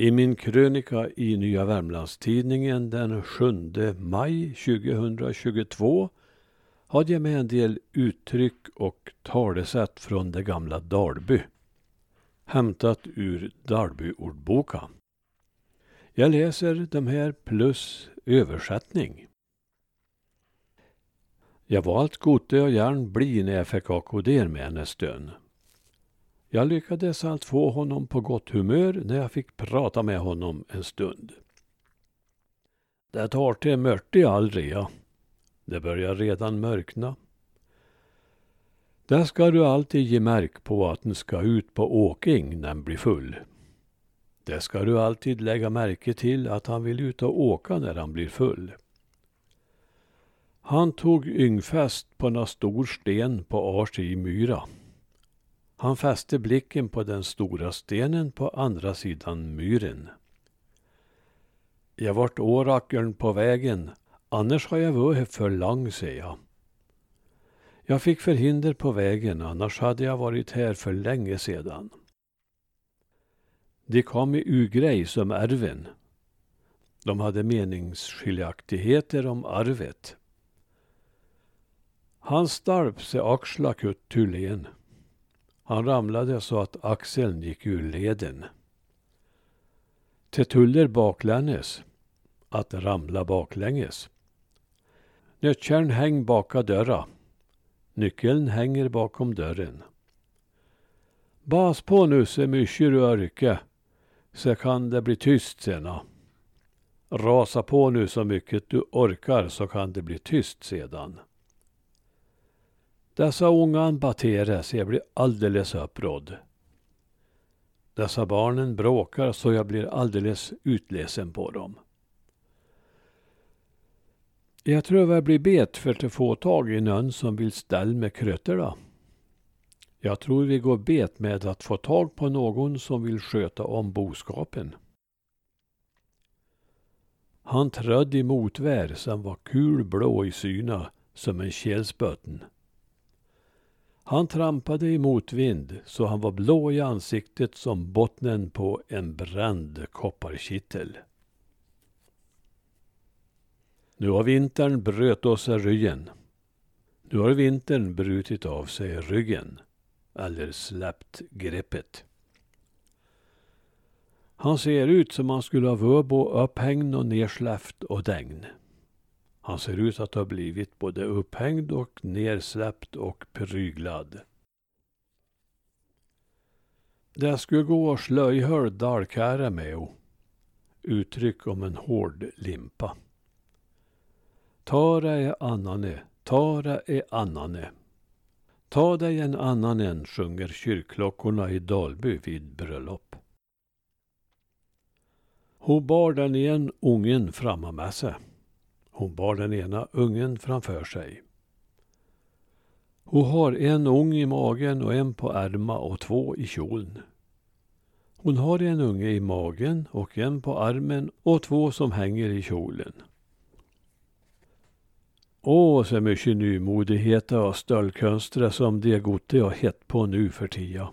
I min krönika i Nya Värmlandstidningen den 7 maj 2022 hade jag med en del uttryck och talesätt från det gamla Dalby. Hämtat ur Dalbyordboka. Jag läser de här plus översättning. Jag var allt gode och järn bli när jag fick akkoder med en stund. Jag lyckades allt få honom på gott humör när jag fick prata med honom en stund. Det tar till mörti aldrig, ja. Det börjar redan mörkna. Där ska du alltid ge märk på att den ska ut på åking när den blir full. Det ska du alltid lägga märke till att han vill ut och åka när han blir full. Han tog yngfäst på en stor sten på Arsi myra. Han fäste blicken på den stora stenen på andra sidan myren. Jag vart årakeln på vägen, annars har jag varit för lång, säger jag. Jag fick förhinder på vägen, annars hade jag varit här för länge sedan. De kom i ugrej som arven. De hade meningsskiljaktigheter om arvet. Han stalp sig axla kuttulén. Han ramlade så att axeln gick ur leden. Tetuller baklänges, att ramla baklänges. Nötkärn häng baka dörra. Nyckeln hänger bakom dörren. Bas på nu så mycket du orkar, så kan det bli tyst sena. Rasa på nu så mycket du orkar så kan det bli tyst sedan. Dessa unga Bateres, jag blir alldeles upprådd. Dessa barnen bråkar så jag blir alldeles utledsen på dem. Jag tror jag blir bet för att få tag i någon som vill ställa med krötterna. Jag tror vi går bet med att få tag på någon som vill sköta om boskapen. Han trödde i motvär som var kul blå i syna som en kälsbötten. Han trampade i motvind så han var blå i ansiktet som bottnen på en bränd kopparkittel. Nu har vintern bröt oss ryggen. Nu har vintern brutit av sig ryggen, eller släppt greppet. Han ser ut som han skulle ha vöbo upphängd och nersläppt och dängd. Han ser ut att ha blivit både upphängd och nersläppt och pryglad. Det skulle gå att slöjhöll dalkära med uttryck om en hård limpa. Tara är annane, Tara är annane. Ta dig en annan en, sjunger kyrkklockorna i Dalby vid bröllop. Hon bar den igen ungen framme med sig. Hon bar den ena ungen framför sig. Hon har en ung i magen och en på arma och två i kjolen. Hon har en unge i magen och en på armen och två som hänger i kjolen. Åh, så mycket nymodighet och stöldkonster som de gote har hett på nu för tia.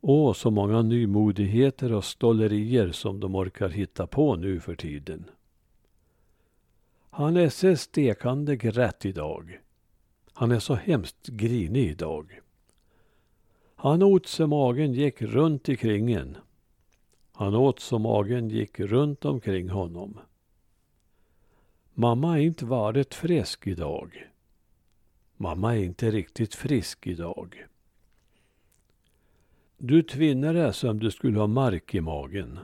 Åh, så många nymodigheter och stollerier som de orkar hitta på nu för tiden. Han är så stekande grätt idag. Han är så hemskt grinig idag. Han åt så magen gick runt ikring en. Han åt så magen gick runt omkring honom. Mamma är inte varit frisk idag. Mamma är inte riktigt frisk idag. Du tvinnar dig som du skulle ha mark i magen.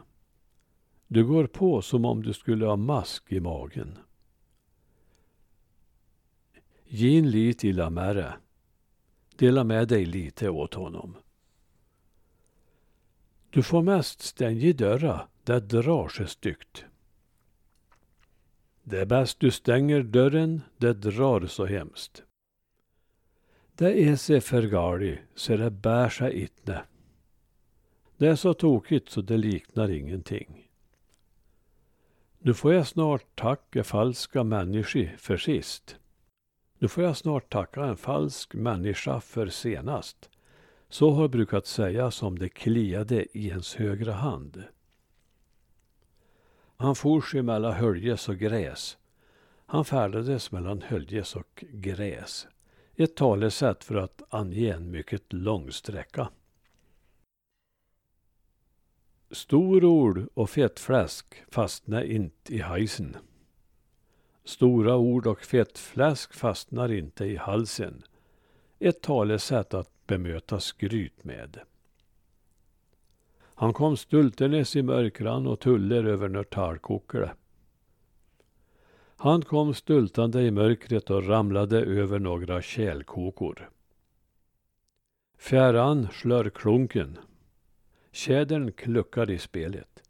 Du går på som om du skulle ha mask i magen. Gin lite illa med Dela med dig lite åt honom. Du får mest stänga dörra, det drar sig styggt. Det är bäst du stänger dörren, det drar så hemskt. Det är så förgali, så det bär sig inte. Det är så tokigt så det liknar ingenting. Nu får jag snart tacka falska människor för sist. Nu får jag snart tacka en falsk människa för senast. Så har brukat sägas om det kliade i ens högra hand. Han for sig mellan höljes och gräs. Han färdades mellan höljes och gräs. Ett talesätt för att ange en mycket lång sträcka. Storord och fettfläsk fastna inte i hajsen. Stora ord och fettfläsk fastnar inte i halsen. Ett talesätt att bemöta skryt med. Han kom stultenes i mörkran och tuller över Nörtalkokle. Han kom stultande i mörkret och ramlade över några kälkokor. Fjärran slör klunken. Tjädern kluckar i spelet.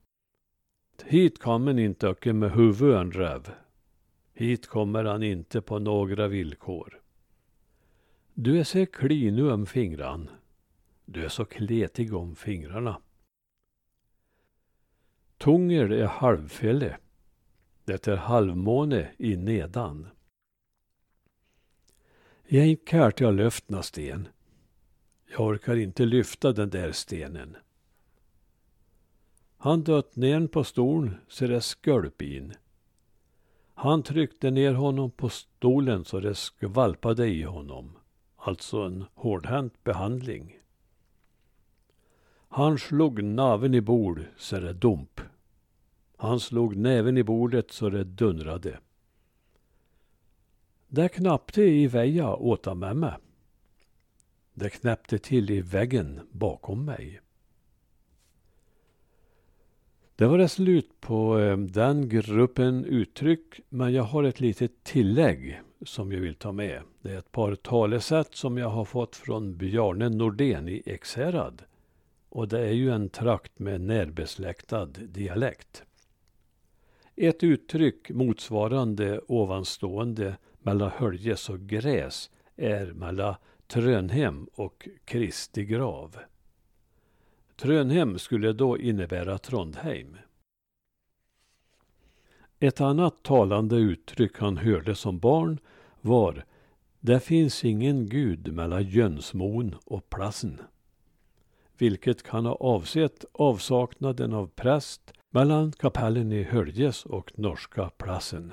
Hit kom han inte öcke med huvuden räv. Hit kommer han inte på några villkor. Du är så klinu om fingran. Du är så kletig om fingrarna. Tunger är halvfälle. Det är halvmåne i nedan. Jag gick här till att lyftna sten. Jag orkar inte lyfta den där stenen. Han dött ner på stolen så det skölp in. Han tryckte ner honom på stolen så det skvalpade i honom. Alltså en hårdhänt behandling. Han slog naven i bord så det dump. Han slog näven i bordet så det dundrade. Det knappte i väja åt mig. Det knäppte till i väggen bakom mig. Det var det slut på eh, den gruppen uttryck, men jag har ett litet tillägg som jag vill ta med. Det är ett par talesätt som jag har fått från Bjarne Nordén i Ekshärad. Och det är ju en trakt med närbesläktad dialekt. Ett uttryck motsvarande ovanstående mellan höljes och gräs är mellan Trönhem och Kristi grav. Trönhem skulle då innebära Trondheim. Ett annat talande uttryck han hörde som barn var Det finns ingen gud mellan Jönsmon och Plassen. Vilket kan ha avsett avsaknaden av präst mellan kapellen i Höljes och Norska Plassen.